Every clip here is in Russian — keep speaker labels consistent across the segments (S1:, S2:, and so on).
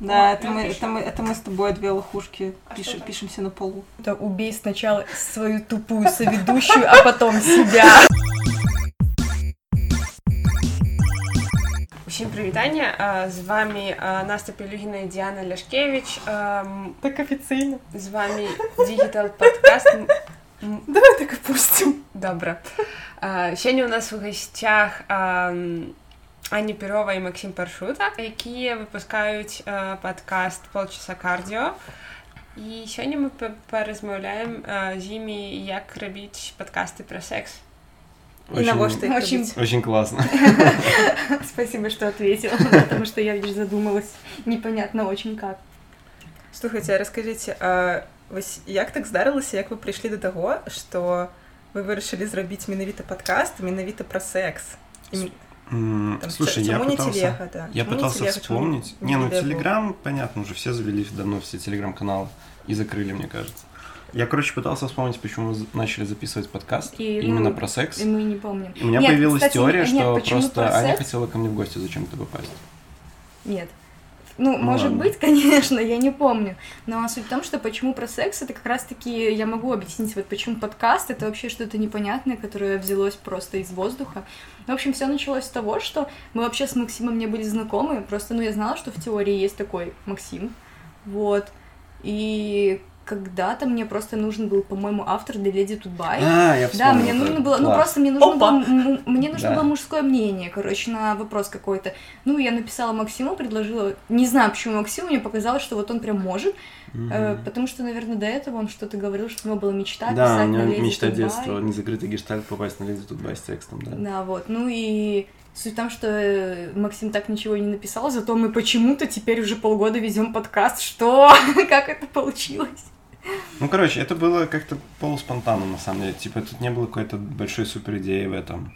S1: Да, это мы, это, мы, это мы с тобой две лохушки
S2: А
S1: пишем,
S2: что там?
S1: пишемся на полу.
S3: Да убей сначала свою тупую соведущую, а потом себя.
S2: Усім привітання! А, З вами а, Настя Пелюгіна і Діана Ляшкевич. А, м,
S3: Так официально.
S2: З вами Digital Подкаст. М,
S3: Давай так и пустим.
S2: Добре. А, Сьогодні у нас у гостях а, м, Аня Пірова і Максим Паршута, які випускають а, подкаст Полчаса кардіо. І сьогодні ми пе- порозмовляємо а, з ними, як робити подкасти про секс.
S1: И на во что их
S3: очень-
S1: любить.
S4: Очень классно.
S3: Спасибо, что ответила, потому что я, видишь, задумалась. Непонятно очень как.
S1: Слухайте, а розкажіть, а ось як так здарилося, як ви прийшли до того, що ви вирішили зробити менавіта подкаст, менавіта про секс? І м-
S4: М,
S1: там,
S4: Слушай, я пытался...
S1: телега, да?
S4: Я пытался
S1: телега, чому
S4: вспомнить.
S1: не
S4: Не, ну? Телеграм, понятно, уже все завели давно все телеграм-каналы и закрыли, мне кажется. Я, короче, пытался вспомнить, почему мы начали записывать подкаст
S3: И,
S4: именно
S3: ну,
S4: про секс.
S3: И мы не помним.
S4: У меня
S3: Нет,
S4: появилась
S3: кстати,
S4: теория,
S3: нет,
S4: что просто
S3: про
S4: Аня хотела ко мне в гости зачем-то попасть.
S3: Нет. Ну,
S4: Ну,
S3: может
S4: ладно.
S3: быть, конечно, я не помню. Но суть в том, что почему про секс, это как раз-таки я могу объяснить, вот почему подкаст, это вообще что-то непонятное, которое взялось просто из воздуха. В общем, все началось с того, что мы вообще с Максимом не были знакомы, просто, ну, я знала, что в теории есть такой Максим, вот. И когда-то мне просто нужен был, по-моему, автор для Леди Тутбай.
S4: А, я
S3: Да,
S4: вспомнил.
S3: мне нужно было, ну
S4: Класс.
S3: просто мне нужно
S1: Опа!
S3: было, мне нужно
S4: Да.
S3: было мужское мнение, короче, на вопрос какой-то. Ну, я написала Максиму, предложила, не знаю, почему Максиму, мне показалось, что вот он прям может,
S4: Мгм.
S3: э, потому что, наверное, до этого он что-то говорил, что у него была мечта
S4: Да, у
S3: писать
S4: меня
S3: на Леди
S4: мечта
S3: Тутбай.
S4: детства, незакрытый гештальт попасть на Леди Тутбай с текстом, да.
S3: Да, вот, ну и суть в том, что э, Максим так ничего и не написал, зато мы почему-то теперь уже полгода ведем подкаст, что, как это получилось?
S4: Ну, короче, это было как-то полуспонтанно, на самом деле. Типа, тут не было какой-то большой супер идеи в этом.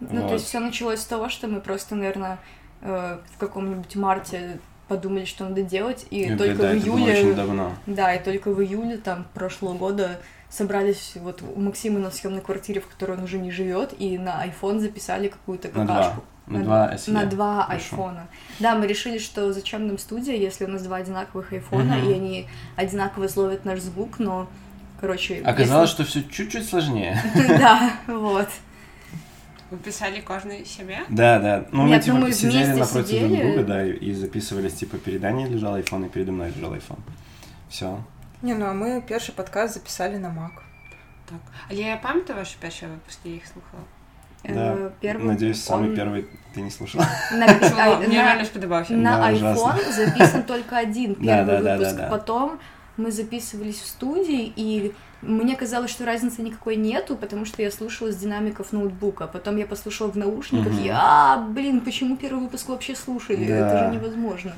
S3: Ну,
S4: Вот.
S3: то есть все началось с того, что мы просто, наверное, э, в каком-нибудь марте подумали, что надо делать, и
S4: Ну,
S3: только
S4: да,
S3: в
S4: это было
S3: июле,
S4: очень давно.
S3: да, и только в июле там прошлого года собрались вот у Максима на съемной квартире, в которой он уже не живет, и на iPhone записали какую-то какашку.
S4: На два SE.
S3: На два
S4: Хорошо.
S3: айфона. Да, мы решили, что зачем нам студия, если у нас два одинаковых айфона,
S4: Мгм.
S3: и они одинаково словят наш звук, но, короче...
S4: Оказалось, что все чуть-чуть сложнее.
S3: что... Да, вот.
S2: Ви писали кожен себе?
S4: Да, да. Ну, мы
S3: Нет,
S4: типа
S3: ну, мы
S4: сидели
S3: вместе
S4: напротив
S3: сидели.
S4: друг друга, да, и, и записывались, типа, перед Аней лежал айфон, и передо мной лежал айфон. Все.
S1: Ні, ну а ми перший подкаст записали на Mac.
S2: Так. Але я пам'ятаю ваші перші випуски, я їх слухала.
S4: Да.
S3: Э, Первый
S4: Надеюсь, самый
S3: он
S4: первый ты не слушала.
S3: на- а,
S2: Мені
S3: на-
S2: реально сподобався.
S3: На
S4: Да,
S3: iPhone
S4: ужасно.
S3: записан только один
S4: Да,
S3: первый
S4: да, да,
S3: выпуск.
S4: да, да.
S3: Потом мы записывались в студии, и мне казалось, что разницы никакой нету, потому что я слушала с динамиков ноутбука. Потом я послушала в наушниках,
S4: Мгм.
S3: и а, блин, почему первый выпуск вообще слушали?
S4: Да.
S3: Это же невозможно.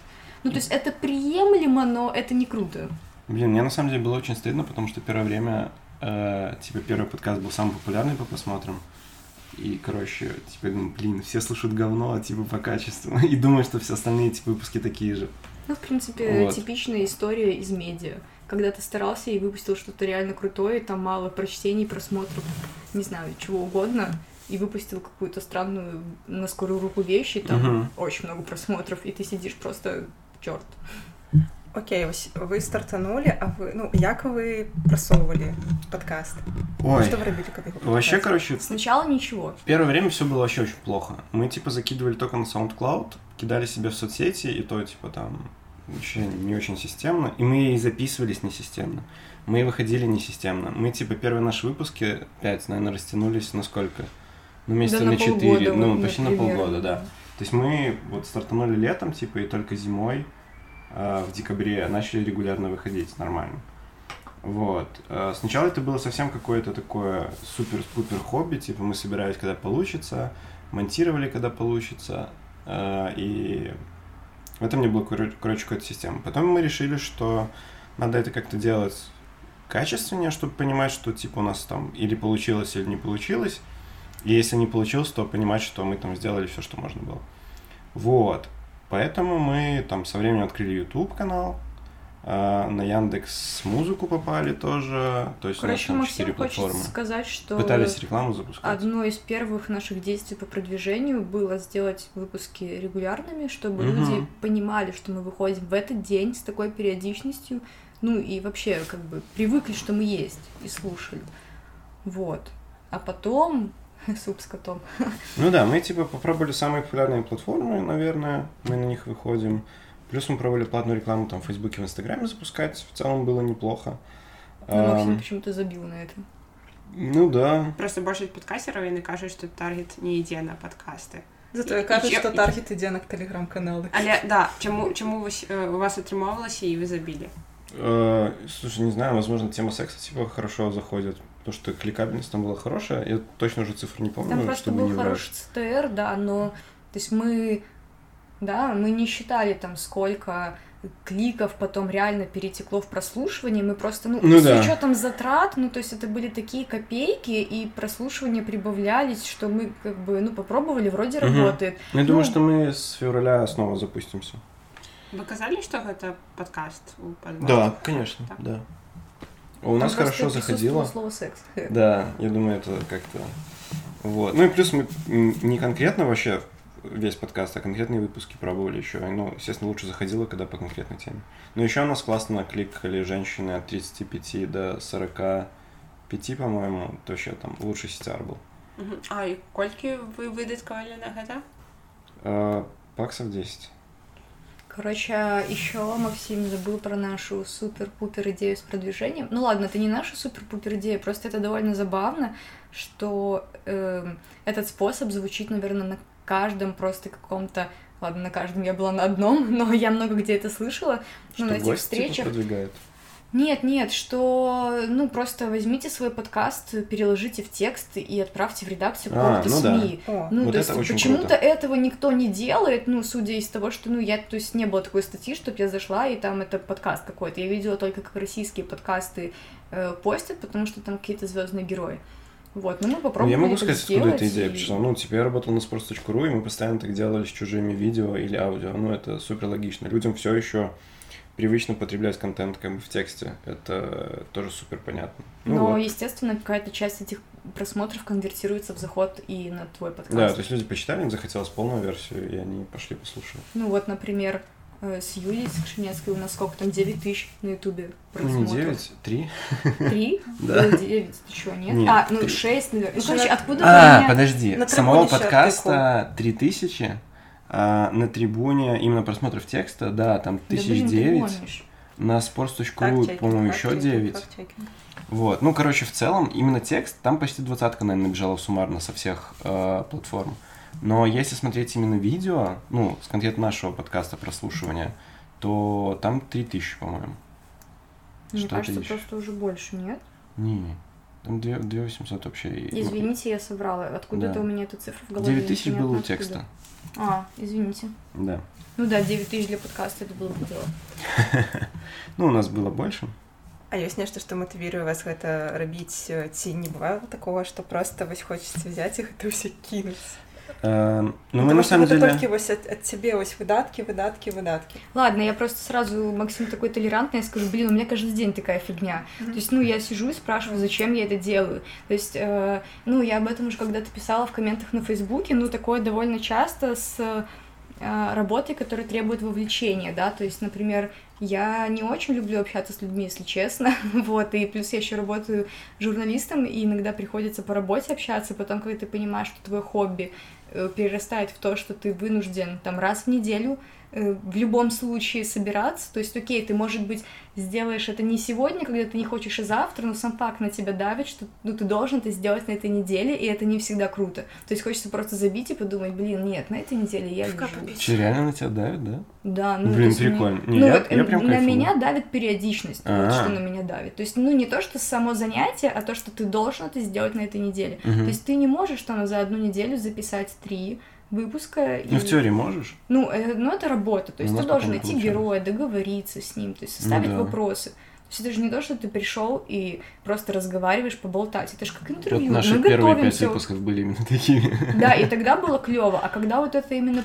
S3: Ну, то есть это приемлемо, но это не круто.
S4: Блин, мне на самом деле было очень стыдно, потому что первое время, э, типа, первый подкаст был самый популярный по просмотрам. И, короче, типа, думаю, блин, все слушают говно, типа, по качеству. И думаю, что все остальные, типа, выпуски такие же.
S3: Ну, в принципе,
S4: Вот.
S3: типичная история из медиа. Когда ты старался и выпустил что-то реально крутое, там мало прочтений, просмотров, не знаю, чего угодно, и выпустил какую-то странную на скорую руку вещь, и там
S4: Мгм.
S3: очень много просмотров, и ты сидишь просто черт.
S1: Окей, ось ви стартанули, а ви, ну, як ви просовували подкаст?
S4: Ой,
S1: Что вы робили, когда его
S4: вообще,
S1: подкаст?
S4: короче,
S3: Сначала ничего.
S4: Первое время все было вообще очень плохо. Мы типа закидывали только на SoundCloud, кидали себе в соцсети, и то типа там вообще не очень системно. И мы и записывались несистемно. Мы и выходили несистемно. Мы типа первые наши выпуски, пять, наверное, растянулись на сколько? Ну, месяца
S3: Да на
S4: на четыре,
S3: полгода,
S4: ну,
S3: вот,
S4: почти на
S3: например.
S4: полгода, да. То есть мы вот стартанули летом, типа, и только зимой, э, в декабре, начали регулярно выходить нормально. Вот. Э, Сначала это было совсем какое-то такое супер-пупер хобби, типа мы собирались, когда получится, монтировали, когда получится, э, и в этом не было, коро- короче, какой-то системы. Потом мы решили, что надо это как-то делать качественнее, чтобы понимать, что типа у нас там или получилось, или не получилось. И если не получилось, то понимать, что мы там сделали все, что можно было. Вот. Поэтому мы там со временем открыли YouTube канал, А, на Яндекс Музыку попали тоже. То есть
S3: Короче,
S4: у нас
S3: Максим
S4: четыре
S3: хочет
S4: платформы.
S3: сказать, что
S4: Пытались рекламу запускать.
S3: одно из первых наших действий по продвижению было сделать выпуски регулярными, чтобы
S4: Мгм.
S3: люди понимали, что мы выходим в этот день с такой периодичностью, ну и вообще как бы привыкли, что мы есть, и слушали. Вот. А потом суп с котом.
S4: Ну да, мы типа попробовали самые популярные платформы, наверное, мы на них выходим. Плюс мы пробовали платную рекламу там в Фейсбуке, в Инстаграме запускать. В целом было неплохо.
S3: Но Максим
S4: Ам,
S3: почему-то забил на это.
S4: ну да.
S2: Просто больше подкастеров яны кажуць, што таргет не ідзе на падкасты.
S1: Зато
S2: І-
S1: кажуть,
S2: і-
S1: що
S2: і-
S1: таргет іде на телеграм-канали.
S2: Але да, чаму чаму вось, е, у вас атрымоўвалася і вы забілі?
S4: Э, слушай, не знаю, возможно, тема секса типа хорошо заходит. Потому что кликабельность там была хорошая. Я точно уже цифр не помню,
S3: Там просто
S4: чтобы
S3: был
S4: не
S3: хороший ЦТР, да, но то есть мы, да, мы не считали там сколько кликов потом реально перетекло в прослушивание, мы просто, ну,
S4: Ну
S3: с
S4: да.
S3: учетом затрат, ну, то есть это были такие копейки, и прослушивания прибавлялись, что мы как бы, ну, попробовали, вроде
S4: Мгм.
S3: работает.
S4: Ну, я думаю,
S3: Ну.
S4: что мы с февраля снова запустимся.
S2: Вы гэта падкаст у падвал?
S4: Да, конечно,
S2: Так.
S4: да. У нас
S3: Там
S4: хорошо
S3: просто
S4: заходило.
S3: присутствовало слово секс.
S4: Да, я думаю, это как-то... Вот. Ну и плюс мы м, не конкретно вообще весь подкаст, а конкретные выпуски пробовали еще. Ну, естественно, лучше заходило, когда по конкретной теме. Но еще у нас классно накликали женщины от 35 до 45, по-моему. То вообще там лучший CTR был.
S2: Мгм. А і колькі вы выдаткавалі на гэта?
S4: А, Баксов 10.
S3: Короче, еще Максим забыл про нашу супер-пупер идею с продвижением. Ну ладно, это не наша супер-пупер идея, просто это довольно забавно, что эм, этот способ звучит, наверное, на каждом просто каком-то Ладно, на каждом я была на одном, но я много где это слышала.
S4: Что
S3: Ну, на этих
S4: типа
S3: встречах.
S4: продвигает.
S3: Нет, нет, что, ну, просто возьмите свой подкаст, переложите в текст и отправьте в редакцию
S4: А,
S3: какого-то
S4: ну да.
S3: СМИ.
S1: О,
S3: Ну,
S4: Вот
S3: то
S4: это
S3: есть почему-то
S4: круто.
S3: этого никто не делает, ну, судя из того, что, ну, я, то есть не было такой статьи, чтобы я зашла, и там это подкаст какой-то. Я видела только, как российские подкасты э, постят, потому что там какие-то звездные герои. Вот, ну, мы
S4: Ну,
S3: попробовали
S4: я могу
S3: это
S4: сказать, откуда эта
S3: сделать,
S4: идея
S3: и-
S4: пришла. Ну, типа, я работал на sports.ru, и мы постоянно так делали с чужими видео или аудио. Ну, это супер логично. Людям все еще привычно потреблять контент как бы в тексте. Это тоже супер понятно. Ну,
S3: Но,
S4: вот.
S3: естественно, какая-то часть этих просмотров конвертируется в заход и на твой подкаст.
S4: Да, то есть люди почитали, им захотелось полную версию, и они пошли послушали.
S3: Ну, вот, например, э, с Юлей Скшинецкой у нас сколько там, 9 тысяч на ютубе
S4: Ну, не
S3: просмотров.
S4: 9, 3.
S3: Три?
S4: Да.
S3: Было девять, ты чё, нет?
S4: Нет,
S3: а, ну
S4: три.
S3: шесть, наверное. Ну, короче, откуда
S4: А, подожди,
S1: На
S4: самого подкаста 3000, а на трибуне именно просмотров текста, да, там тысяч девять. На sports.ru, по-моему, еще
S1: факт-чекинг,
S4: 9.
S1: факт-чекинг.
S4: Вот. Ну, короче, в целом, именно текст, там почти двадцатка, наверное, набежала суммарно со всех э, платформ. Но если смотреть именно видео, ну, с конкретно нашего подкаста прослушивания, то там 3000, по-моему.
S3: Мне кажется,
S4: ты ищешь?
S3: просто уже больше, нет?
S4: Не, там 2 2800 вообще. и-
S3: Извините, я соврала. Откуда-то
S4: Да.
S3: у меня эта цифра в голове.
S4: 9000
S3: непонятно
S4: было у
S3: откуда.
S4: текста.
S3: А, извините.
S4: Да.
S3: Ну да, 9 тысяч для подкаста это было бы дело.
S4: Ну, у нас было больше.
S1: А ёсць нешта што матывіруе вас гэта рабіць э, ці не бывае такого што просто вось хочацца взять і гэта ўсё кінуць
S4: Эм, Ну, мы
S1: Потому
S4: на
S1: што
S4: самом
S1: гэта
S4: деле...
S1: толькі вось ад, ад цябе вось выдаткі выдаткі выдаткі
S3: Ладно, я просто сразу, Максим такой толерантный, я скажу, блин, у меня каждый день такая фигня. То есть, ну, я сижу и спрашиваю, зачем я это делаю. То есть, э, ну, я об этом уже когда-то писала в комментах на Фейсбуке, ну, такое довольно часто с э, работой, которая требует вовлечения, да, то есть, например, я не очень люблю общаться с людьми, если честно, вот, и плюс я еще работаю журналистом, и иногда приходится по работе общаться, потом, когда ты понимаешь, что твое хобби э, перерастает в то, что ты вынужден там раз в неделю э, в любом случае собираться. То есть, окей, ты, может быть, сделаешь это не сегодня, когда ты не хочешь, и завтра, но сам факт на тебя давит, что ну, ты должен это сделать на этой неделе, и это не всегда круто. То есть хочется просто забить и подумать, блин, нет, на этой неделе я лежу.
S4: Че, реально на тебя давит, да?
S3: Да, ну,
S4: Блин, прикольно. Не,
S3: ну,
S4: я,
S3: вот,
S4: я прям
S3: на
S4: кайфую.
S3: меня давит периодичность, вот
S4: А.
S3: что на меня давит. То есть, ну, не то, что само занятие, а то, что ты должен это сделать на этой неделе.
S4: Мгм.
S3: То есть ты не можешь там за одну неделю записать три выпуска.
S4: Ну,
S3: и-
S4: в теории можешь.
S3: Ну, э, ну, это работа. То есть
S4: У
S3: ты должен найти героя, договориться с ним, то есть составить
S4: да.
S3: вопросы. Есть это же не то, что ты пришел и просто разговариваешь, поболтать. Это же как интервью.
S4: Вот наши
S3: Мы
S4: первые пять выпусков были именно такими.
S3: Да, и тогда было клево. А когда вот это именно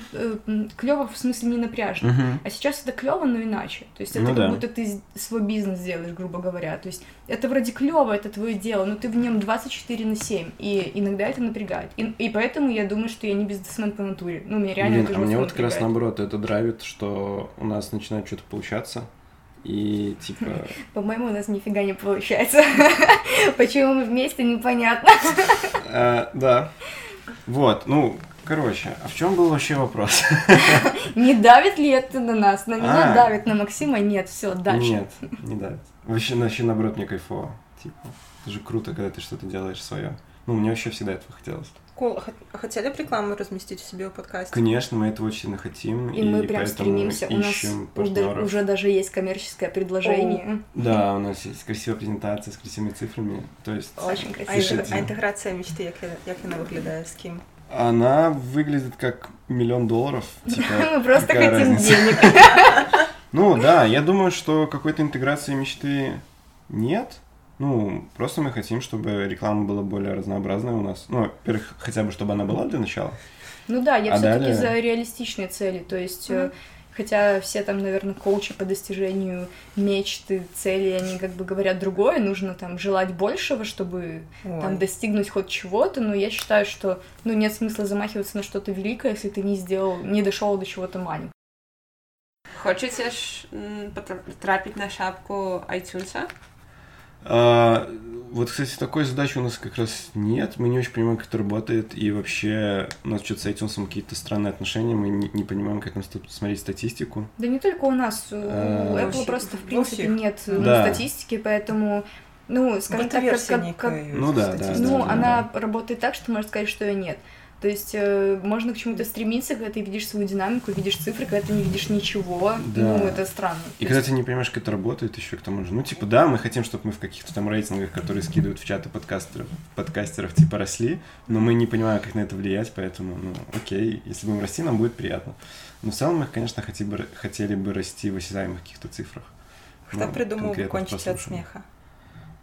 S3: клево в смысле не напряжно.
S4: Мгм.
S3: А сейчас это клево, но иначе. То есть это
S4: Ну
S3: как
S4: да.
S3: будто ты свой бизнес делаешь, грубо говоря. То есть это вроде клево, это твое дело, но ты в нем 24 на 7. И иногда это напрягает. И, и поэтому я думаю, что я не бизнесмен по натуре. Ну, меня реально
S4: Блин,
S3: это
S4: а мне вот как раз
S3: напрягает.
S4: наоборот это драйвит, что у нас начинает что-то получаться. И типа...
S3: По-моему, у нас нифига не получается. Почему мы вместе, непонятно.
S4: э, Да. Вот, ну, короче, а в чем был вообще вопрос?
S3: Не давит ли это на нас? На меня
S4: А.
S3: давит, на Максима нет. Все, дальше.
S4: Нет, не давит. Вообще, вообще, наоборот, мне кайфово. Типа, это же круто, когда ты что-то делаешь свое. Ну, мне вообще всегда этого хотелось.
S1: Кул. А хотели бы рекламу разместить у себя в подкасте?
S4: Конечно, мы этого очень сильно хотим.
S3: И мы прям
S4: поэтому
S3: стремимся. У нас
S4: ищем
S3: уже,
S4: партнеров.
S3: уже даже есть коммерческое предложение.
S4: Да, у нас есть красивая презентация с красивыми цифрами. То есть
S3: Очень
S1: А,
S3: красиво.
S1: інтег-
S4: Пишите.
S1: а інтеграція мечти, як, я- як вона виглядає? З ким?
S4: она выглядит как миллион долларов. Типа,
S3: Мы просто
S4: какая
S3: хотим
S4: разница?
S3: денег.
S4: Ну да, я думаю, что какой-то интеграции мечты нет. Ну, просто мы хотим, чтобы реклама была более разнообразная у нас. Ну, во-первых, хотя бы, чтобы она была для начала.
S3: Ну да, я
S4: А
S3: все-таки
S4: далее?
S3: за реалистичные цели. То есть,
S1: Мгм.
S3: хотя все там, наверное, коучи по достижению мечты, цели, они как бы говорят другое, нужно там желать большего, чтобы там
S1: Ой.
S3: достигнуть хоть чего-то, но я считаю, что ну нет смысла замахиваться на что-то великое, если ты не сделал, не дошел до чего-то маленького.
S2: Хочеце ж м, потра- потрапіць на шапку iTunes?
S4: А, вот, кстати, такой задачи у нас как раз нет. Мы не очень понимаем, как это работает. И вообще у нас что-то с iTunes какие-то странные отношения. Мы не, не понимаем, как нам смотреть статистику.
S3: Да не только у нас, у
S4: Э,
S3: Apple
S1: Во всех-
S3: просто в принципе
S1: всех.
S3: нет э,
S4: Да.
S3: статистики, поэтому ну, скажем так, как, как- как-.
S4: Ну да, да,
S3: ну,
S4: да,
S3: она работает так, что можно сказать, что ее нет. То есть э, можно к чему-то стремиться, когда ты видишь свою динамику, видишь цифры, когда ты не видишь ничего.
S4: Да.
S3: Ну, это странно.
S4: И
S3: То
S4: когда
S3: есть-
S4: ты не понимаешь, как это работает, еще к тому же. Ну, типа, да, мы хотим, чтобы мы в каких-то там рейтингах, которые скидывают в чаты подкастеров, подкастеров, типа, росли, но мы не понимаем, как на это влиять, поэтому, ну, окей, если будем расти, нам будет приятно. Но в целом мы, конечно, хотели бы, хотели бы расти в осязаемых каких-то цифрах.
S1: Хто
S4: Ну,
S1: придумав
S4: конкретных
S1: кончити від
S4: прослушиваний.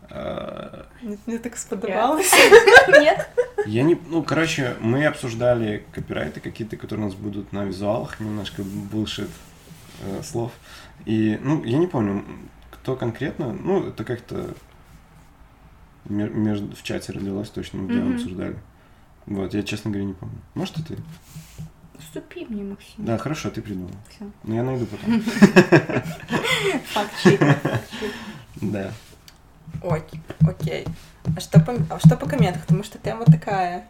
S1: сміха?
S4: А,
S1: Мені, мені так сподобалось.
S3: Нет?
S4: Я не... Ну, короче, мы обсуждали копирайты какие-то, которые у нас будут на визуалах, немножко булшит э, слов. И, ну, я не помню, кто конкретно, ну, это как-то мер- между, в чате родилось точно, мы где
S3: Мгм.
S4: обсуждали. Вот, я, честно говоря, не помню. Может, это ты?
S3: Уступи мне, Максим.
S4: Да, хорошо, ты придумал.
S3: Всё.
S4: Но я найду потом.
S3: Факт-чек. факт-чек.
S4: Да.
S1: Ой, окей. А что, по, а что по комментах? Потому что тема такая,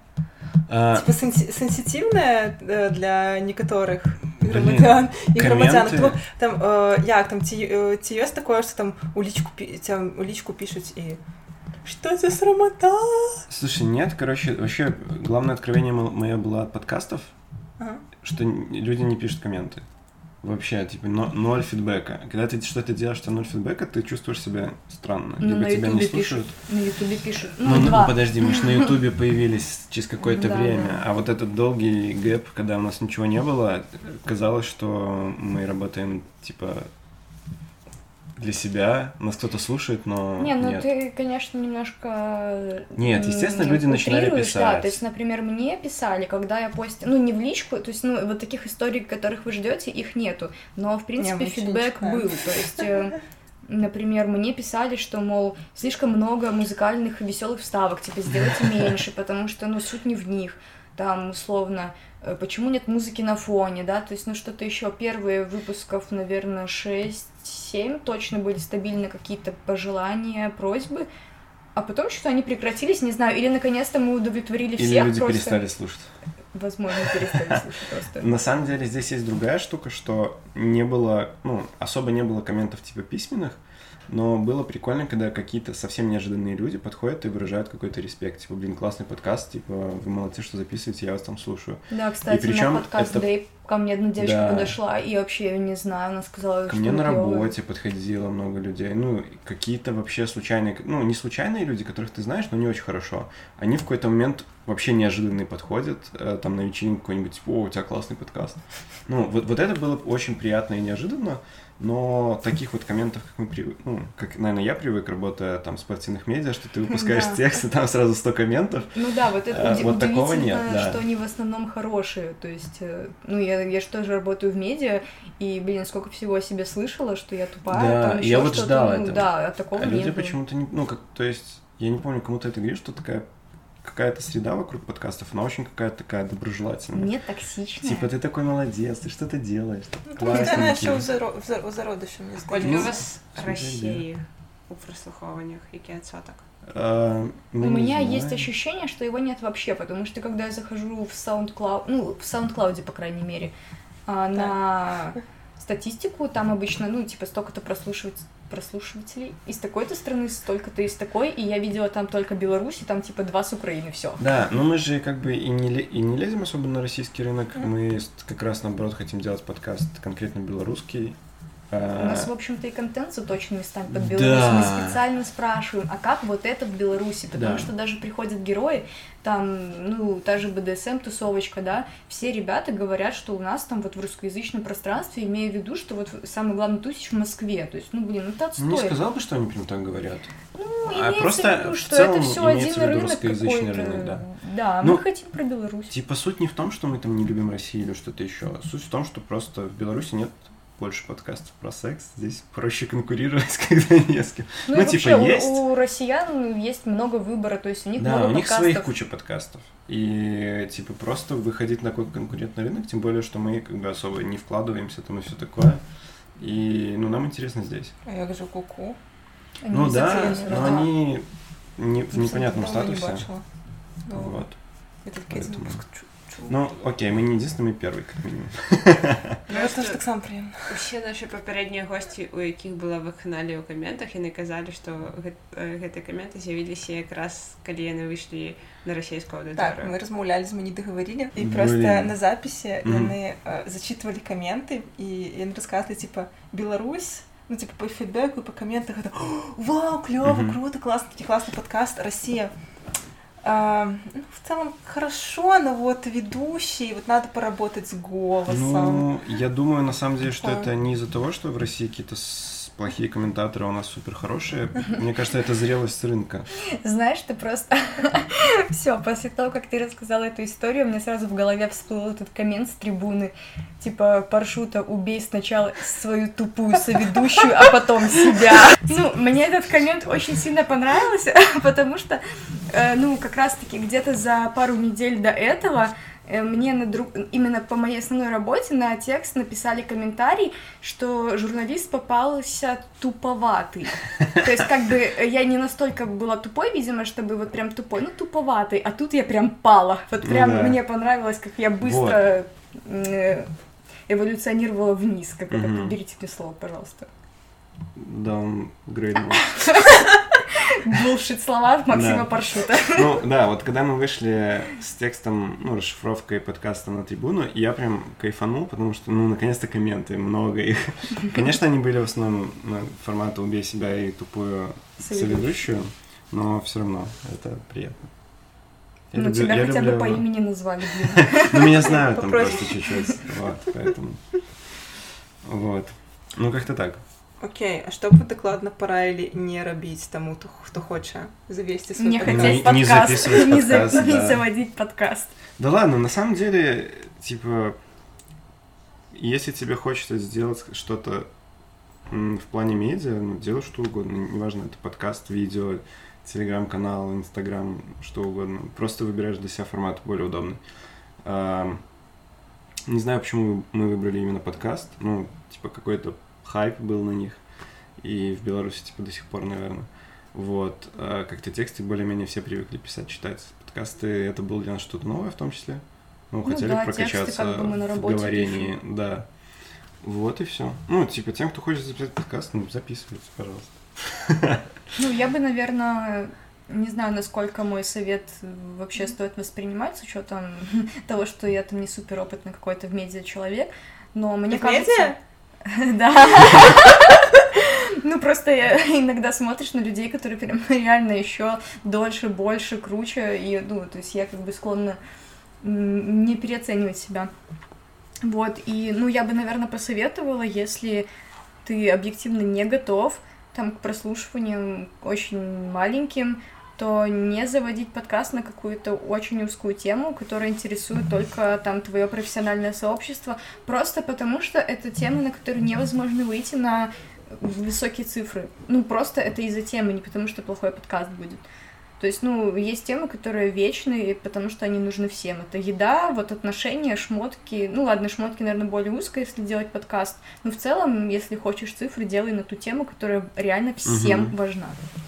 S4: А,
S1: типа, сенси- сенситивная э, для некоторых
S4: Блин,
S1: громадян і громадян.
S4: коменти.
S1: Тому там, е, як, там, ті, е, ті є такое, що там у лічку, пі- там, у лічку пишуть і Что за срамота?
S4: Слушай, нет, короче, вообще, главное откровение мо- мое было от подкастов,
S1: Ага.
S4: что н- люди не пишут комменты. Вообще, типа, но- ноль фидбэка. Когда ты что-то делаешь, что ноль фидбэка, ты чувствуешь себя странно.
S3: Ну,
S4: Либо
S3: на
S4: тебя не слушают.
S3: пишут. На Ютубе пишут.
S4: Ну,
S3: Ну,
S4: ну, подожди, мы же на Ютубе появились через какое-то
S3: Да,
S4: время.
S3: да.
S4: А вот этот долгий гэп, когда у нас ничего не было, казалось, что мы работаем, типа, для себя. Нас кто-то слушает, но
S3: Не, ну
S4: нет.
S3: ты, конечно, немножко...
S4: Нет,
S3: м,
S4: естественно, люди начинали
S3: утрируешь, Да,
S4: писать.
S3: то есть, например, мне писали, когда я постила, ну, не в личку, то есть, ну, вот таких историй, которых вы ждете, их нету. Но, в принципе,
S1: не
S3: фидбэк
S1: читаем.
S3: был. То есть, э, например, мне писали, что, мол, слишком много музыкальных и веселых вставок, типа, сделайте меньше, потому что, ну, суть не в них. Там, условно, э, почему нет музыки на фоне, да, то есть, ну, что-то еще. Первые выпусков, наверное, 6-7 точно были стабильно какие-то пожелания, просьбы, а потом что-то они прекратились, не знаю, или наконец-то мы удовлетворили
S4: Или
S3: всех
S4: люди
S3: просто.
S4: перестали слушать.
S3: Возможно, перестали слушать просто.
S4: На самом деле здесь есть другая штука, что не было, ну, особо не было комментов типа письменных, но было прикольно, когда какие-то совсем неожиданные люди подходят и выражают какой-то респект. Типа, блин, классный подкаст, типа, вы молодцы, что записываете, я вас там слушаю.
S3: Да, кстати,
S4: причём
S3: на подкаст
S4: это-
S3: Дэйв ко мне одна девочка
S4: Да.
S3: подошла, и вообще, я не знаю, она сказала,
S4: Ко
S3: что
S4: мне
S3: вы
S4: на работе подходило много людей. Ну, и какие-то вообще случайные, ну, не случайные люди, которых ты знаешь, но не очень хорошо. Они в какой-то момент вообще неожиданные подходят, э, там, на вечеринку какой-нибудь, типа, о, у тебя классный подкаст. Ну, вот, вот это было очень приятно и неожиданно. Но таких вот комментов, как мы привык, ну, как, наверное, я привык, работая там в спортивных медиа, что ты выпускаешь
S3: Да.
S4: текст, и там сразу 100 комментов.
S3: Ну да, вот это
S4: А,
S3: уди-
S4: вот такого нет, да.
S3: что они в основном хорошие. То есть, э, ну, я, я же тоже работаю в медиа, и, блин, сколько всего о себе слышала, что я тупая,
S4: Да,
S3: там
S4: я
S3: еще
S4: вот
S3: что-то.
S4: ждал
S3: ну,
S4: этого.
S3: Да, а такого
S4: А люди почему-то не... Ну, как, то есть, я не помню, кому-то это говорил, что такая какая-то среда вокруг подкастов, она очень какая-то такая доброжелательная.
S3: Не токсичная.
S4: Типа, ты такой молодец, ты что-то делаешь.
S1: Ну, тому що вона
S4: классненький.
S1: ще у заро- в зар- у зародиші, мені
S2: Скільки
S1: здається.
S2: у вас
S4: смотри,
S2: Росії у прослуховуваннях? Який відсоток?
S4: А,
S3: У
S4: ну, не
S3: меня
S4: знаю.
S3: есть ощущение, что его нет вообще, потому что когда я захожу в SoundCloud, ну, в SoundCloud, по крайней мере, а, на статистику, там обычно, ну, типа, столько-то прослушивать прослушивателей из такой-то страны, столько-то из такой, и я видела там только Беларусь, и там, типа, два с Украины, все.
S4: Да, но мы же как бы и не, и не лезем особо на российский рынок, мы с- как раз наоборот хотим делать подкаст конкретно белорусский.
S3: У
S4: А,
S3: нас, в общем-то, и контент заточен местами под
S4: Да.
S3: Беларусь. Мы специально спрашиваем, а как вот это в Беларуси? Потому
S4: Да.
S3: что даже приходят герои, там, ну, та же БДСМ-тусовочка, да, все ребята говорят, что у нас там вот в русскоязычном пространстве, имея в виду, что вот самый главный тусич в Москве. То есть, ну, блин, ну это отстой.
S4: не сказал бы, что они прям так говорят.
S3: Ну,
S4: а просто
S3: в виду,
S4: в
S3: что
S4: целом
S3: это все один
S4: в
S3: рынок
S4: русскоязычный рынок, да.
S3: Да,
S4: Ну,
S3: мы хотим про Беларусь.
S4: Типа суть не в том, что мы там не любим Россию или что-то еще. Суть в том, что просто в Беларуси нет больше подкастов про секс. Здесь проще конкурировать, когда не с кем.
S3: Ну,
S4: ну,
S3: и
S4: типа,
S3: вообще, у-
S4: есть.
S3: У, россиян есть много выбора, то есть у них
S4: Да,
S3: много
S4: у них
S3: подкастов.
S4: своих куча подкастов. И типа просто выходить на какой-то конкурентный рынок, тем более, что мы как бы особо не вкладываемся там и все такое. И ну нам интересно здесь.
S1: А як же куку?
S3: Они
S4: ну да, но
S3: да.
S4: они не, в непонятном
S1: не
S4: статусе.
S1: бачила. Ну,
S4: Вот.
S1: Я
S4: Поэтому.
S1: чу.
S4: Ну, окей, мы не единственные, мы первый, как минимум.
S1: Ну, це ж так само приємно.
S2: Усе наші папярэднія госці, у якіх была вакханалія ў каментах, яны казалі, што гэт- э, гэтыя каменты з'явіліся якраз калі яны выйшлі на расійскую
S1: Так,
S2: аўдыторыю.
S1: мы размаўлялі з мені дагаварілі і
S4: Блін.
S1: просто на запісе
S4: Мгм.
S1: яны э, зачитывалі каменты і яны расказвалі типа Беларусь ну типа по фідбэку по каментах это «О, вау клёво
S4: Мгм.
S1: круто классно такой классный подкаст Россия А, ну, в целом хорошо, но вот ведущий, вот надо поработать с голосом.
S4: Ну, я думаю, на самом деле, что
S1: Такое.
S4: это не из-за того, что в России какие-то плохие комментаторы, а у нас супер хорошие. Мне кажется, это зрелость рынка.
S3: Знаешь, ты просто... Все, после того, как ты рассказала эту историю, мне сразу в голове всплыл этот коммент с трибуны, типа, паршута, убей сначала свою тупую соведущую, а потом себя. Ну, мне этот коммент очень сильно понравился, потому что, э, ну, как раз-таки где-то за пару недель до этого мне на друг... именно по моей основной работе на текст написали комментарий, что журналист попался туповатый. То есть, как бы э, я не настолько была тупой, видимо, чтобы вот прям тупой, ну туповатый, а тут я прям пала. Вот
S4: Ну
S3: прям
S4: да.
S3: мне понравилось, как я быстро э, эволюционировала вниз. Как это,
S4: Мгм.
S3: подберите мне слово, пожалуйста.
S4: Даунгрейднул.
S3: Булшит слова Максима. Паршута.
S4: Ну, да, вот когда мы вышли с текстом, ну, расшифровкой подкаста на трибуну, я прям кайфанул, потому что, ну, наконец-то комменты, много их. Конечно, они были в основном формата «убей себя» и тупую соведущую, но все равно это приятно. Я
S3: Ну,
S4: люблю-
S3: тебя
S4: я
S3: хотя бы
S4: люблю
S3: по
S4: его.
S3: имени назвали.
S4: Ну, меня знают там просто чуть-чуть, вот, поэтому. Вот. Ну, как-то так.
S1: Окей, а что бы докладно порадили не робить тому, хто- завести свой
S3: Не
S1: подкаст?
S3: хотеть
S4: Не- не
S3: подкаст,
S4: записывать
S3: не за-
S4: подкаст,
S3: не
S4: да.
S3: заводить подкаст.
S4: Да ладно, на самом деле, типа, если тебе хочется сделать что-то в плане медиа, ну, делай что угодно. Неважно, это подкаст, видео, телеграм-канал, инстаграм, что угодно. Просто выбираешь для себя формат более удобный. Не знаю, почему мы выбрали именно подкаст. Ну, типа, какой-то хайп был на них. И в Беларуси, типа, до сих пор, наверное. Вот. А как-то тексты более-менее все привыкли писать, читать. Подкасты — это было для нас что-то новое в том числе. Ну,
S3: Ну
S4: хотели
S3: да, тексты
S4: прокачаться
S3: как бы мы на
S4: в говорении. Да. Вот и все. Ну, типа, тем, кто хочет записать подкаст, ну, записывайте, пожалуйста.
S3: Ну, я бы, наверное, не знаю, насколько мой совет вообще стоит воспринимать с учетом того, что я там не супер опытный какой-то в медиа человек, но мне
S1: В
S3: кажется...
S1: медиа?
S3: Да. Ну, просто я- иногда смотришь на людей, которые прям реально еще дольше, больше, круче, и, ну, то есть я как бы склонна не переоценивать себя. Вот, и, ну, я бы, наверное, посоветовала, если ты объективно не готов там к прослушиваниям очень маленьким, то не заводить подкаст на какую-то очень узкую тему, которая интересует только там твое профессиональное сообщество, просто потому что это тема, на которую невозможно выйти на высокие цифры. Ну, просто это из-за темы, не потому что плохой подкаст будет. То есть, ну, есть темы, которые вечные, потому что они нужны всем. Это еда, вот отношения, шмотки. Ну, ладно, шмотки, наверное, более узко, если делать подкаст. Но в целом, если хочешь цифры, делай на ту тему, которая реально всем
S1: Мгм.
S3: важна.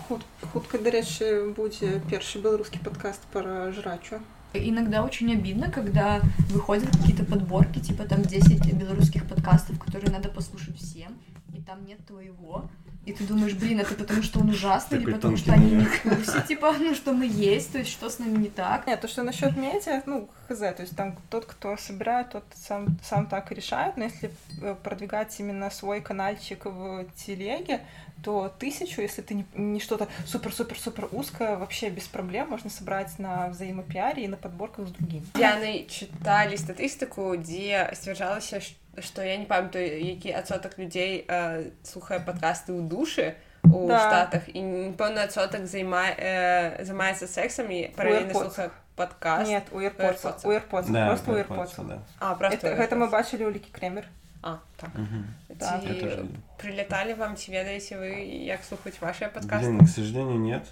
S1: Худ, хутка, до речі, буде перший белорусский подкаст про жрачу.
S3: Иногда очень обидно, когда выходят какие-то подборки, типа там 10 белорусских подкастов, которые надо послушать всем, и там нет твоего. И ты думаешь, блин, это потому что он ужасный, или потому что они не в курсе, типа, ну что мы есть, то есть что с нами не так.
S1: Нет, то, что насчет медиа, ну, хз, то есть там тот, кто собирает, тот сам, сам так и решает, но если э, продвигать именно свой каналчик в телеге, то тысячу, если ты не, не что-то супер-супер-супер узкое, вообще без проблем можно собрать на взаимопиаре и на подборках с другими.
S2: Яны чыталі статыстыку дзе сцвярджалася што я не памятаю які адсотак людзей э, слухае падкасты ў душы у
S1: Да.
S2: штатах і пэўны адсотак займае э, займаецца сексам і паралельна
S1: AirPods.
S2: слухае падкаст
S1: Нет, у AirPods,
S2: AirPods.
S1: у AirPods,
S4: Да,
S1: просто у
S4: да,
S1: AirPods.
S4: просто, да.
S2: а просто
S1: Это, гэта мы бачылі ў Лікі Кремер.
S2: а так
S4: Мгм.
S1: Да.
S4: Я тоже
S2: ці
S4: видел.
S2: прилеталі вам ці ведаеце вы як слухаць ваши падкасты
S4: Блин, к сожалению, нет.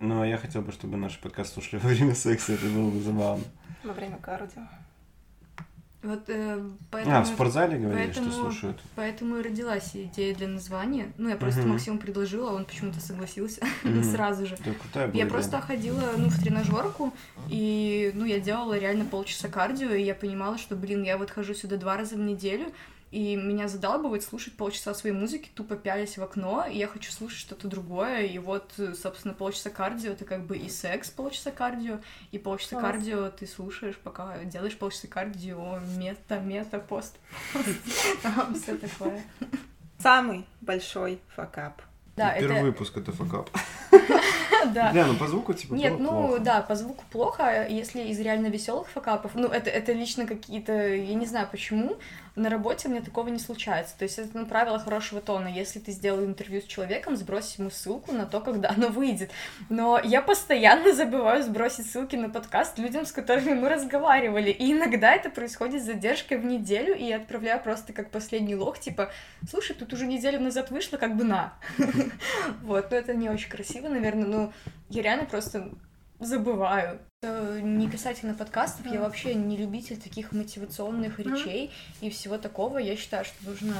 S4: Но я хотел бы, чтобы наш подкаст слушали во время секса, это было бы забавно.
S1: Во время кардио.
S3: Вот э, поэтому...
S4: А, в спортзале говорили, что
S3: поэтому-
S4: слушают.
S3: Поэтому и родилась идея для названия. Ну, я просто
S4: Мгм.
S3: Максиму предложила, а он почему-то согласился
S4: Мгм.
S3: сразу же.
S4: Крутая была
S3: Я
S4: идея.
S3: просто ходила, ну, в тренажерку, и, ну, я делала реально полчаса кардио, и я понимала, что, блин, я вот хожу сюда два раза в неделю, и меня задалбывает слушать полчаса своей музыки, тупо пялись в окно, и я хочу слушать что-то другое, и вот, собственно, полчаса кардио, это как бы и секс полчаса кардио, и полчаса
S1: Класс.
S3: кардио ты слушаешь, пока делаешь полчаса кардио, мета, мета, пост, там все такое.
S1: Самый большой факап.
S3: Да,
S4: Первый
S3: это...
S4: выпуск это факап.
S3: Да.
S4: Бля, ну по звуку типа
S3: Нет, ну
S4: плохо.
S3: да, по звуку плохо, а если из реально веселых факапов, ну это, это лично какие-то, я не знаю почему, на работе меня такого не случается. То есть это ну, правило хорошего тона. Если ты сделал интервью с человеком, сбрось ему ссылку на то, когда оно выйдет. Но я постоянно забываю сбросить ссылки на подкаст людям, с которыми мы разговаривали. И иногда это происходит с задержкой в неделю, и я отправляю просто как последний лог, типа, слушай, тут уже неделю назад вышло, как бы на. Вот, но это не очень красиво, наверное, но я реально просто забываю. Э, Не касательно подкастов, я вообще не любитель таких мотивационных речей и всего такого. Я считаю, что нужно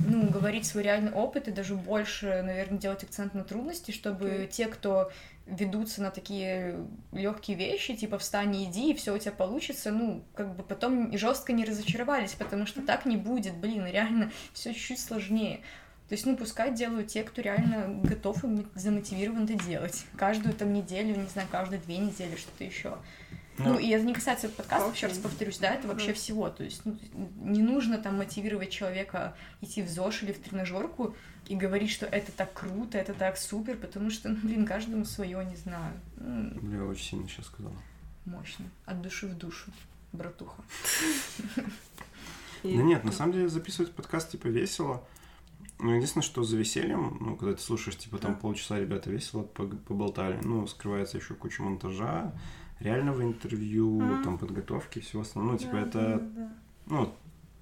S3: ну, говорить свой реальный опыт и даже больше, наверное, делать акцент на трудности, чтобы те, кто ведутся на такие легкие вещи, типа встань и иди, и все у тебя получится, ну, как бы потом жестко не разочаровались, потому что так не будет, блин, реально все чуть-чуть сложнее. То есть, ну, пускай делают те, кто реально готов и мо- замотивирован это делать. Каждую там неделю, не знаю, каждые две недели, что-то еще. Ну,
S4: Ну.
S3: и это не касается подкастов,
S1: Окей.
S3: еще раз повторюсь, да, это вообще
S1: Мгм.
S3: всего. То есть, ну, не нужно там мотивировать человека идти в ЗОЖ или в тренажерку и говорить, что это так круто, это так супер, потому что, ну, блин, каждому свое, не знаю.
S4: Бля, очень сильно сейчас сказала.
S3: Мощно. От души в душу, братуха.
S4: Да нет, на самом деле записывать подкаст типа весело. Ну, единственное, что за весельем, ну, когда ты слушаешь, типа, там
S1: Да.
S4: полчаса ребята весело поболтали, ну, скрывается еще куча монтажа, реального интервью,
S1: Мгм.
S4: там, подготовки всего остального. Ну, типа,
S1: Да,
S4: это,
S1: да, да.
S4: ну,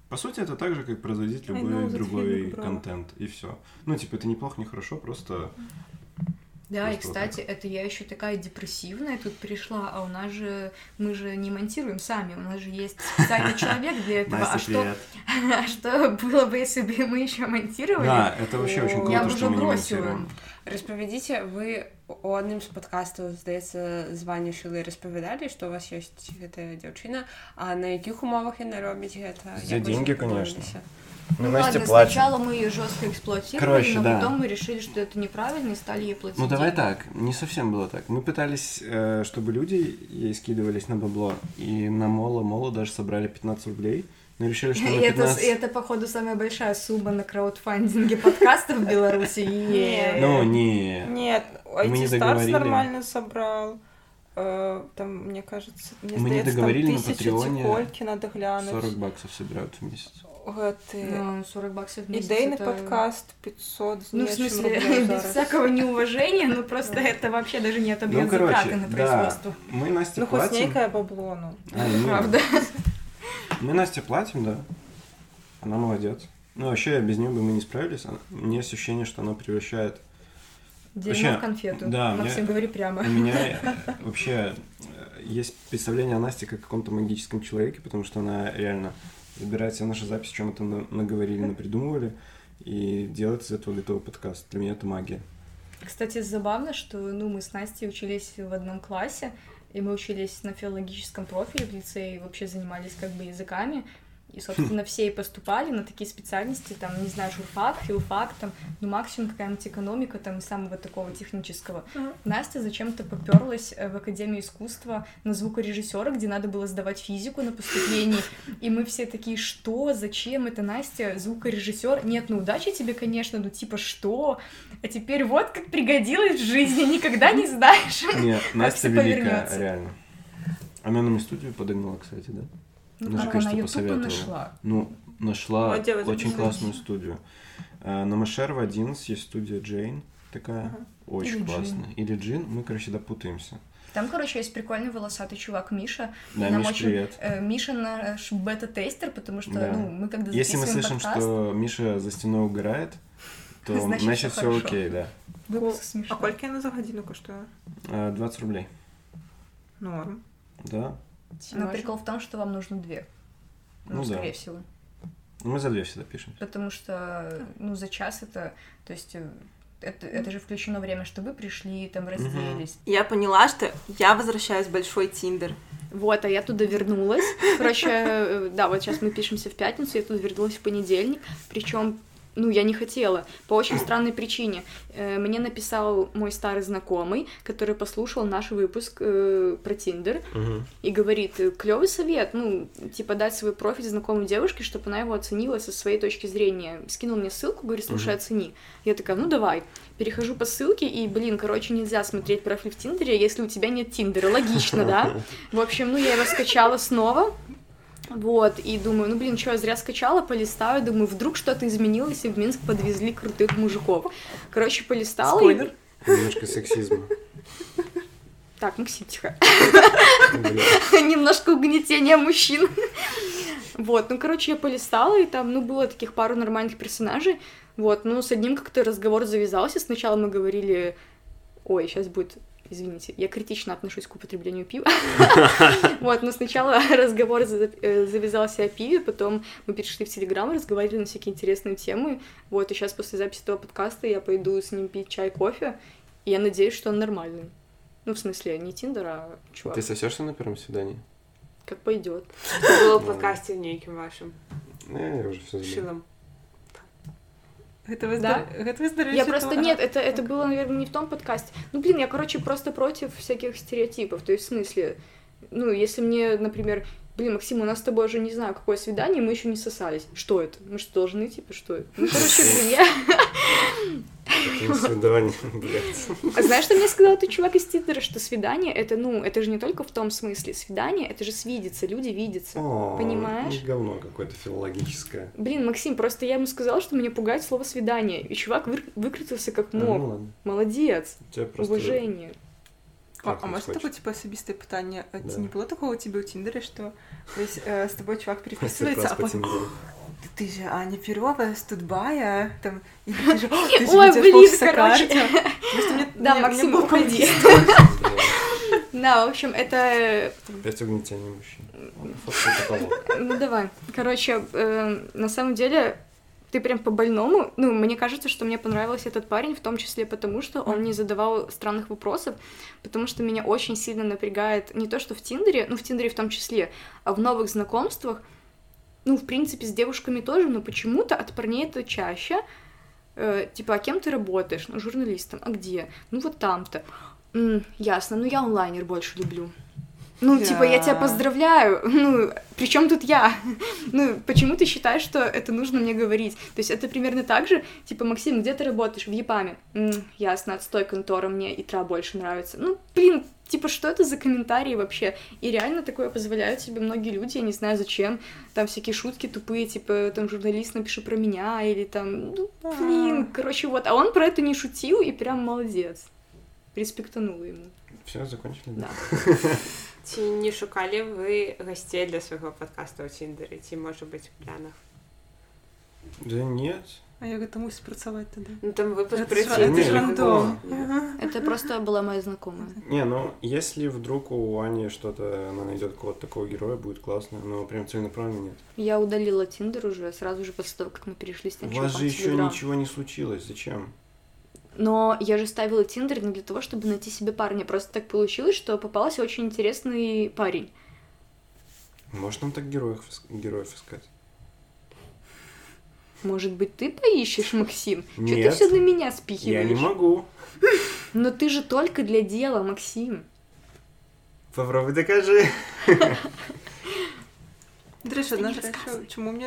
S4: по сути, это так же, как производить любой
S1: know
S4: другой контент, и все. Ну, типа, это неплохо, не хорошо, просто...
S3: Да, и,
S4: Просто вот
S3: кстати, это я еще такая депрессивная тут пришла, а у нас же, мы же не монтируем сами, у нас же есть специальный человек для этого. А
S4: Настя,
S3: что,
S4: привет.
S3: а что было бы, если бы мы еще монтировали?
S4: Да, это вообще очень
S1: О,
S4: круто,
S3: я бы
S4: что
S3: уже
S4: мы не
S3: бросила.
S4: монтируем.
S2: распавядзіце вы у адным з падкастаў здаецца званне шылы распавядалі што у вас ёсць гэтая дзяўчына а на якіх умовах яна робіць гэта
S4: За
S2: Як вы
S4: деньги,
S2: задумаліся?
S4: конечно.
S3: Ну,
S4: Настя
S3: ладно,
S4: платит.
S3: сначала мы ее жестко эксплуатировали,
S4: Короче,
S3: но
S4: да.
S3: потом мы решили, что это неправильно и стали ей платить.
S4: Ну давай
S3: деньги.
S4: так, не совсем было так. Мы пытались, э, чтобы люди ей скидывались на бабло, и на Мола Мола даже собрали 15 рублей, но решили, что
S3: И
S4: на
S3: это,
S4: 15...
S3: и это, походу, самая большая сумма на краудфандинге подкастов в Беларуси. Е.
S4: Ну, не...
S1: Нет,
S4: Мы не
S1: IT нормально собрал. Э, Там, мне кажется, мне
S4: Мы не
S1: здається,
S4: договорили
S1: там
S4: на Патреоне
S1: тикольки надо глянуть.
S4: 40 баксов собирают в месяц.
S1: Гэты
S3: Ну, 40 баксов
S1: ідейны
S3: это-
S1: падкаст 500 з
S3: Ну, в смысле, без всякого неуважения, ну просто это вообще даже не отобьет
S4: Ну, короче,
S3: затраты на
S4: да.
S3: производство.
S4: Мы Насте
S1: Ну, хоть нейкае бабло, ну.
S4: А, не,
S3: Правда.
S4: Мы Насте платим, да. Она молодец. Ну, вообще, без нее бы мы не справились. Она- Мне ощущение, что она превращает...
S3: Дерьмо
S4: Вообще,
S3: в конфету.
S4: да,
S3: Максим,
S4: мне-
S3: говори прямо.
S4: У меня вообще э, есть представление о Насте как о каком-то магическом человеке, потому что она реально забирает все наши записи, чем это на- наговорили, напридумывали, и делает из этого готовый подкаст. Для меня это магия.
S3: Кстати, забавно, что ну, мы с Настей учились в одном классе, и мы учились на филологическом профиле в лицее, и вообще занимались как бы языками. И, собственно, все и поступали на такие специальности, там, не знаю, журфак, филфак, там, ну, максимум какая-нибудь экономика, там, самого такого технического.
S1: Мгм.
S3: Настя зачем-то поперлась э, в Академию искусства на звукорежиссера, где надо было сдавать физику на поступлении. И мы все такие, что, зачем это Настя, звукорежиссер? Нет, ну удачи тебе, конечно, ну типа что? А теперь вот как пригодилась в жизни, никогда не знаешь.
S4: Нет, Настя великая, реально. Она нам и студию подогнала, кстати, да?
S3: Ну,
S4: Она же,
S3: как
S4: кажется,
S3: она
S4: посоветовала.
S3: нашла.
S4: Ну, нашла
S1: Молодец,
S4: очень
S1: записалась.
S4: классную студию. Э, На Машерова 11 есть студия Джейн, такая,
S1: Ага.
S4: очень
S3: Или Джин.
S4: классная. Или Джин, мы, короче, да, путаемся.
S3: Там, короче, есть прикольный волосатый чувак Миша.
S4: Да,
S3: Нам
S4: Миш,
S3: очень-
S4: привет.
S3: Э, Миша наш бета-тестер, потому что,
S4: Да.
S3: ну, мы когда
S4: Если мы слышим,
S3: подкаст,
S4: что Миша за стеной угорает, то
S3: Значит,
S4: значит, все
S3: хорошо.
S4: окей, да.
S3: выпуск.
S1: А колькі яна за гадзіну каштуе?
S4: Э, 20 рублей,
S1: Норм.
S4: да.
S3: Но прикол в том, что вам нужно две. Ну,
S4: Ну да.
S3: скорее всего.
S4: Мы за две всегда пишем.
S3: Потому что, ну, за час это, то есть, э, это, это же включено время, что вы пришли, там, разделись.
S1: Я поняла, что я возвращаюсь в большой тиндер.
S3: Вот, а я туда вернулась. Короче, э, да, вот сейчас мы пишемся в пятницу, я туда вернулась в понедельник. Причем, ну, я не хотела, по очень странной причине. Э, Мне написал мой старый знакомый, который послушал наш выпуск э, про Тиндер, и говорит, клевый совет, ну, типа дать свой профиль знакомой девушке, чтобы она его оценила со своей точки зрения. Скинул мне ссылку, говорит, слушай,
S4: Мгм.
S3: оцени. Я такая, ну давай. Перехожу по ссылке, и, блин, короче, нельзя смотреть профиль в Тиндере, если у тебя нет Тиндера. Логично, да? В общем, ну, я его скачала снова, вот, и думаю, ну, блин, что, я зря скачала, полистаю, думаю, вдруг что-то изменилось, и в Минск подвезли крутых мужиков. Короче, полистала. и-
S1: Спойлер.
S4: Немножко сексизма.
S3: Так, Максим, тихо.
S4: Блин.
S3: немножко угнетения мужчин. Вот, ну, короче, я полистала, и там, ну, было таких пару нормальных персонажей. Вот, ну, с одним как-то разговор завязался. Сначала мы говорили... Ой, сейчас будет... Извините, я критично отношусь к употреблению пива. Вот, но сначала разговор э, завязался о пиве, потом мы перешли в Телеграм, разговаривали на всякие интересные темы. Вот, и сейчас после записи этого подкаста я пойду с ним пить чай, кофе, и я надеюсь, что он нормальный. Ну, в смысле, не Тиндер, а чувак.
S4: Ты сосешься на первом свидании?
S3: Как пойдет.
S2: Было в подкасте нейкім вашим
S4: Не, я уже все забыл.
S2: шилом.
S1: Гэта вы,
S3: Да?
S1: гэта вы здарэчы,
S3: Я просто
S1: то-
S3: нет, это, это было, наверное, не в том подкасте. Ну, блин, я, короче, просто против всяких стереотипов. То есть, в смысле, ну, если мне, например, блин, Максим, у нас с тобой уже не знаю, какое свидание, мы еще не сосались. Что это? Мы что, должны, типа, что это? Ну, короче, блин, я...
S4: Это свидание, блядь.
S3: А знаешь, что мне сказал этот чувак из Тиндера, что свидание, это, ну, это же не только в том смысле. Свидание, это же свидится, люди видятся.
S4: О,
S3: Понимаешь?
S4: Говно какое-то филологическое.
S3: Блин, Максим, просто я ему сказала, что меня пугает слово свидание. И чувак выр- выкрутился как
S4: А, ну
S3: мог.
S4: ладно.
S3: Молодец.
S4: У тебя просто...
S3: Уважение.
S1: А, а может такое типа особистое питание?
S4: Да.
S1: Не было такого у тебя у Тиндере, что то есть, э, с тобой чувак переписывается, а
S4: по
S1: потом. Ты же Аня Перова с Тутбая, там, или ты же, «О, ты же
S3: Ой, блин, короче.
S1: кардио». Просто мне-
S3: Да,
S1: мне-
S3: Максим,
S1: мне
S3: уходи.
S4: Да.
S3: В общем, это...
S4: Опять угнетение мужчин.
S3: Ну, давай. Короче, э, на самом деле, ты прям по-больному... Ну, мне кажется, что мне понравился этот парень, в том числе потому, что он не задавал странных вопросов, потому что меня очень сильно напрягает не то, что в Тиндере, ну, в Тиндере в том числе, а в новых знакомствах, ну, в принципе, с девушками тоже, но почему-то от парней это чаще. Э, типа, а кем ты работаешь? Ну, журналистом. А где? Ну, вот там-то. «М, ясно. Ну, я онлайнер больше люблю. Ну, типа, я тебя
S1: Да.
S3: поздравляю. Ну, при чем тут я? Ну, почему ты считаешь, что это нужно мне говорить? То есть это примерно так же, типа, Максим, где ты работаешь? В ЕПАМе. «М, ясно, отстой контора, мне ИТРА больше нравится. Ну, блин, Типа, что это за комментарии вообще? И реально такое позволяют себе многие люди, я не знаю зачем. Там всякие шутки тупые, типа, там журналист напиши про меня, или там, ну, блин, короче, вот. А он про это не шутил и прям молодец. Респектанула ему.
S4: Все, закончили?
S3: Да.
S2: Ці не шукалі вы гасцей для свайго падкаста ў ціндеры ці можа быць у планах
S4: Да нет.
S1: А гэта мусіць працаваць тады?
S2: ну там выпуск
S1: Это
S3: просто была моя знакомая.
S4: Не, ну, если вдруг у Ани что-то, она найдет кого-то такого героя, будет классно, но прям целенаправленно нет.
S3: Я удалила Тиндер уже сразу же после того, как мы перешли с
S4: У вас же еще ничего не случилось, зачем?
S3: Но я же ставила Тиндер не для того, чтобы найти себе парня. Просто так получилось, что попался очень интересный парень.
S4: Может, нам так героев, героев искать?
S3: Может быть, ты поищешь, Максим? Что ты
S4: Нет.
S3: все на меня
S4: Я
S3: спихиваешь?
S4: не могу.
S3: Но ты же только для дела, Максим.
S4: Попробуй докажи.
S1: До речі, одна
S3: не
S1: з речей,
S3: розказуй.
S1: чому мені,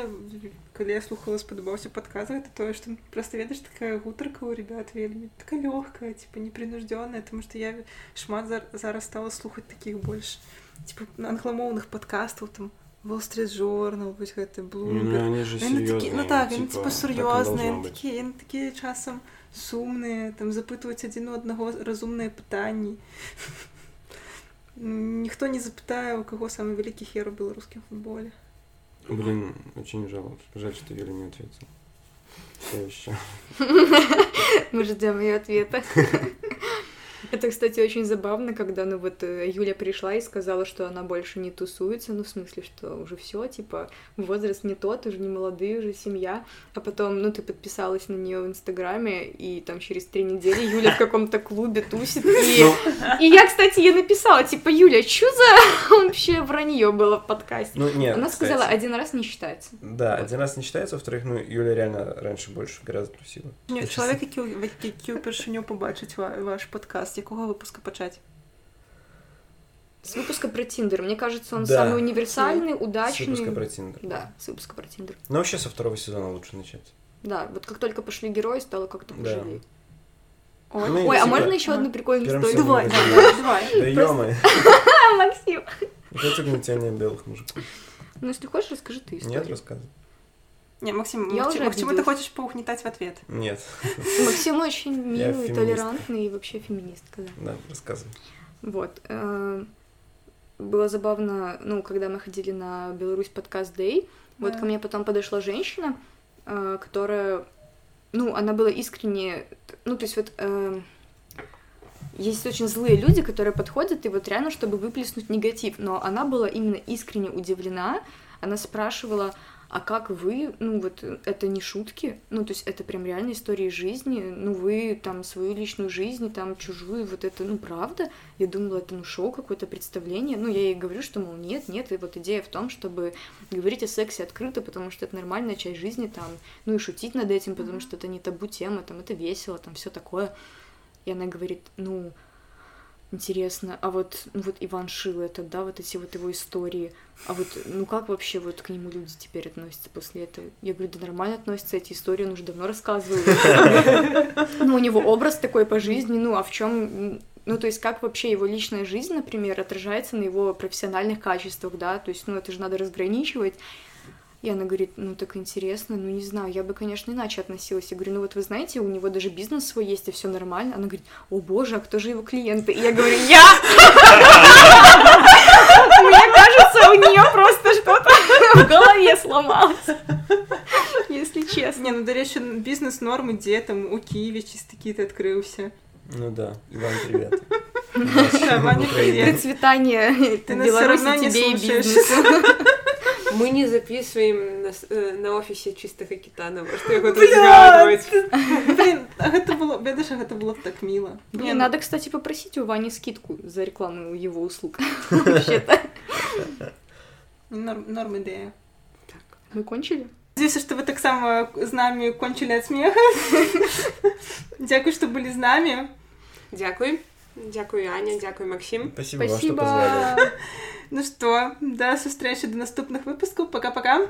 S1: коли я слухала, сподобався подкаст, это то, что просто ведаешь, такая гутарка у ребят вельмі, така легкая, типа непринужденная, тому що я шмат зар- зараз стала слухати таких больше, типа англомовних подкастів, там Wall Street Journal, вось гэта
S4: Ну,
S1: Bloomberg.
S4: они же
S1: Вони такі,
S4: серьезные.
S1: ну так, вони
S4: типа,
S1: типу
S4: так и
S1: серйозні,
S4: должно
S1: вони
S4: быть.
S1: такі, вони такі часом сумні, там запитують один у одного розумне питання. М, Ніхто не запитає, у кого самый великий хер у белорусском футболе.
S4: Блин, очень жаль, жаль, что Юля не ответила. Все еще.
S3: Мы ждем ее ответа. Это, кстати, очень забавно, когда, ну вот, э, Юля пришла и сказала, что она больше не тусуется, ну, в смысле, что уже все, типа, возраст не тот, уже не молодые, уже семья. А потом, ну, ты подписалась на нее в Инстаграме, и там через три недели Юля в каком-то клубе тусит. И,
S4: Ну,
S3: и я, кстати, ей написала, типа, Юля, что за вообще вранье было в подкасте?
S4: ну нет,
S3: Она сказала,
S4: кстати.
S3: один раз не считается.
S4: Да, один раз не считается, во-вторых, ну, Юля реально раньше больше гораздо тусила.
S1: Ні,
S4: Я
S1: чоловік, який, який вперше побачить ва- ваш подкаст, з якого випуска почати?
S3: С выпуска про Тиндер. Мне кажется, он
S4: Да.
S3: самый универсальный,
S4: С
S3: удачный.
S4: выпуска про Тиндер.
S3: Да, с выпуска про Тиндер.
S4: Ну, вообще со второго сезона лучше начать.
S3: Да, вот как только пошли герои, стало как-то
S4: Да.
S3: пожалеть.
S1: Ой,
S4: Ну,
S3: Ой, а
S4: типа,
S3: можно еще одну прикольную
S4: Первым
S3: историю?
S1: давай,
S4: Давай. Да ё
S3: А, Максим!
S4: Это угнетение белых мужиков.
S3: Ну, если хочешь, расскажи ты историю.
S4: Нет, рассказывай.
S1: Не, Максим,
S3: Я
S1: Максим,
S3: уже
S1: Максим, ты хочешь поугнетать в ответ?
S4: Нет.
S3: Максим очень милый, толерантный и вообще феминистка, да.
S4: Да, рассказывай.
S3: Вот. э, Было забавно, ну, когда мы ходили на Беларусь подкаст Day, вот
S1: Да.
S3: ко мне потом подошла женщина, э, которая, ну, она была искренне, ну, то есть вот э, есть очень злые люди, которые подходят и вот реально, чтобы выплеснуть негатив, но она была именно искренне удивлена, она спрашивала, а как вы, ну вот э, это не шутки, ну то есть это прям реально истории жизни, ну вы там свою личную жизнь, там чужую, вот это, ну правда? Я думала, это ну шоу какое-то представление, ну я ей говорю, что мол нет, нет, и вот идея в том, чтобы говорить о сексе открыто, потому что это нормальная часть жизни, там, ну и шутить над этим, потому что это не табу тема, там это весело, там все такое. И она говорит, ну, интересно, а вот, ну вот Иван Шил это, да, вот эти вот его истории, а вот, ну как вообще вот к нему люди теперь относятся после этого? Я говорю, да нормально относятся, эти истории он уже давно рассказывал. Ну, у него образ такой по жизни, ну, а в чем ну, то есть, как вообще его личная жизнь, например, отражается на его профессиональных качествах, да, то есть, ну, это же надо разграничивать. И она говорит, ну, так интересно, ну, не знаю, я бы, конечно, иначе относилась. Я говорю, ну, вот вы знаете, у него даже бизнес свой есть, и все нормально. Она говорит, о боже, а кто же его клиенты? И я говорю, я! Мне кажется, у нее просто что-то в голове сломалось. Если честно.
S1: Не, ну, до речі, бізнес-норми, де там у Києві чисто кіт відкрився.
S4: Ну да, Иван, привет.
S1: Да, Ваня, привет.
S3: Процветание
S1: Ты нас всё равно
S3: Беларуси
S1: не
S3: тебе и
S1: слушаешь.
S3: бизнесу.
S2: Мы не записываем на, с- э, на офисе чистого китана, что я тут.
S1: Блін, а гэта было, ведаеш, гэта было б так мило. Не,
S3: Блин,
S1: ну,
S3: надо, кстати, попросить у Вани скидку за рекламу его услуг. Вообще-то.
S1: Норм, норм ідея.
S3: Мы кончили?
S1: Надеюсь, что вы так само з нами кончили от смеха. Дякую, что были с нами.
S2: Дякую. Дякую, Аня, дякую, Максим.
S4: Спасибо, вам, что позвали.
S1: Ну что, до встречи, до наступных выпусков. Пока-пока.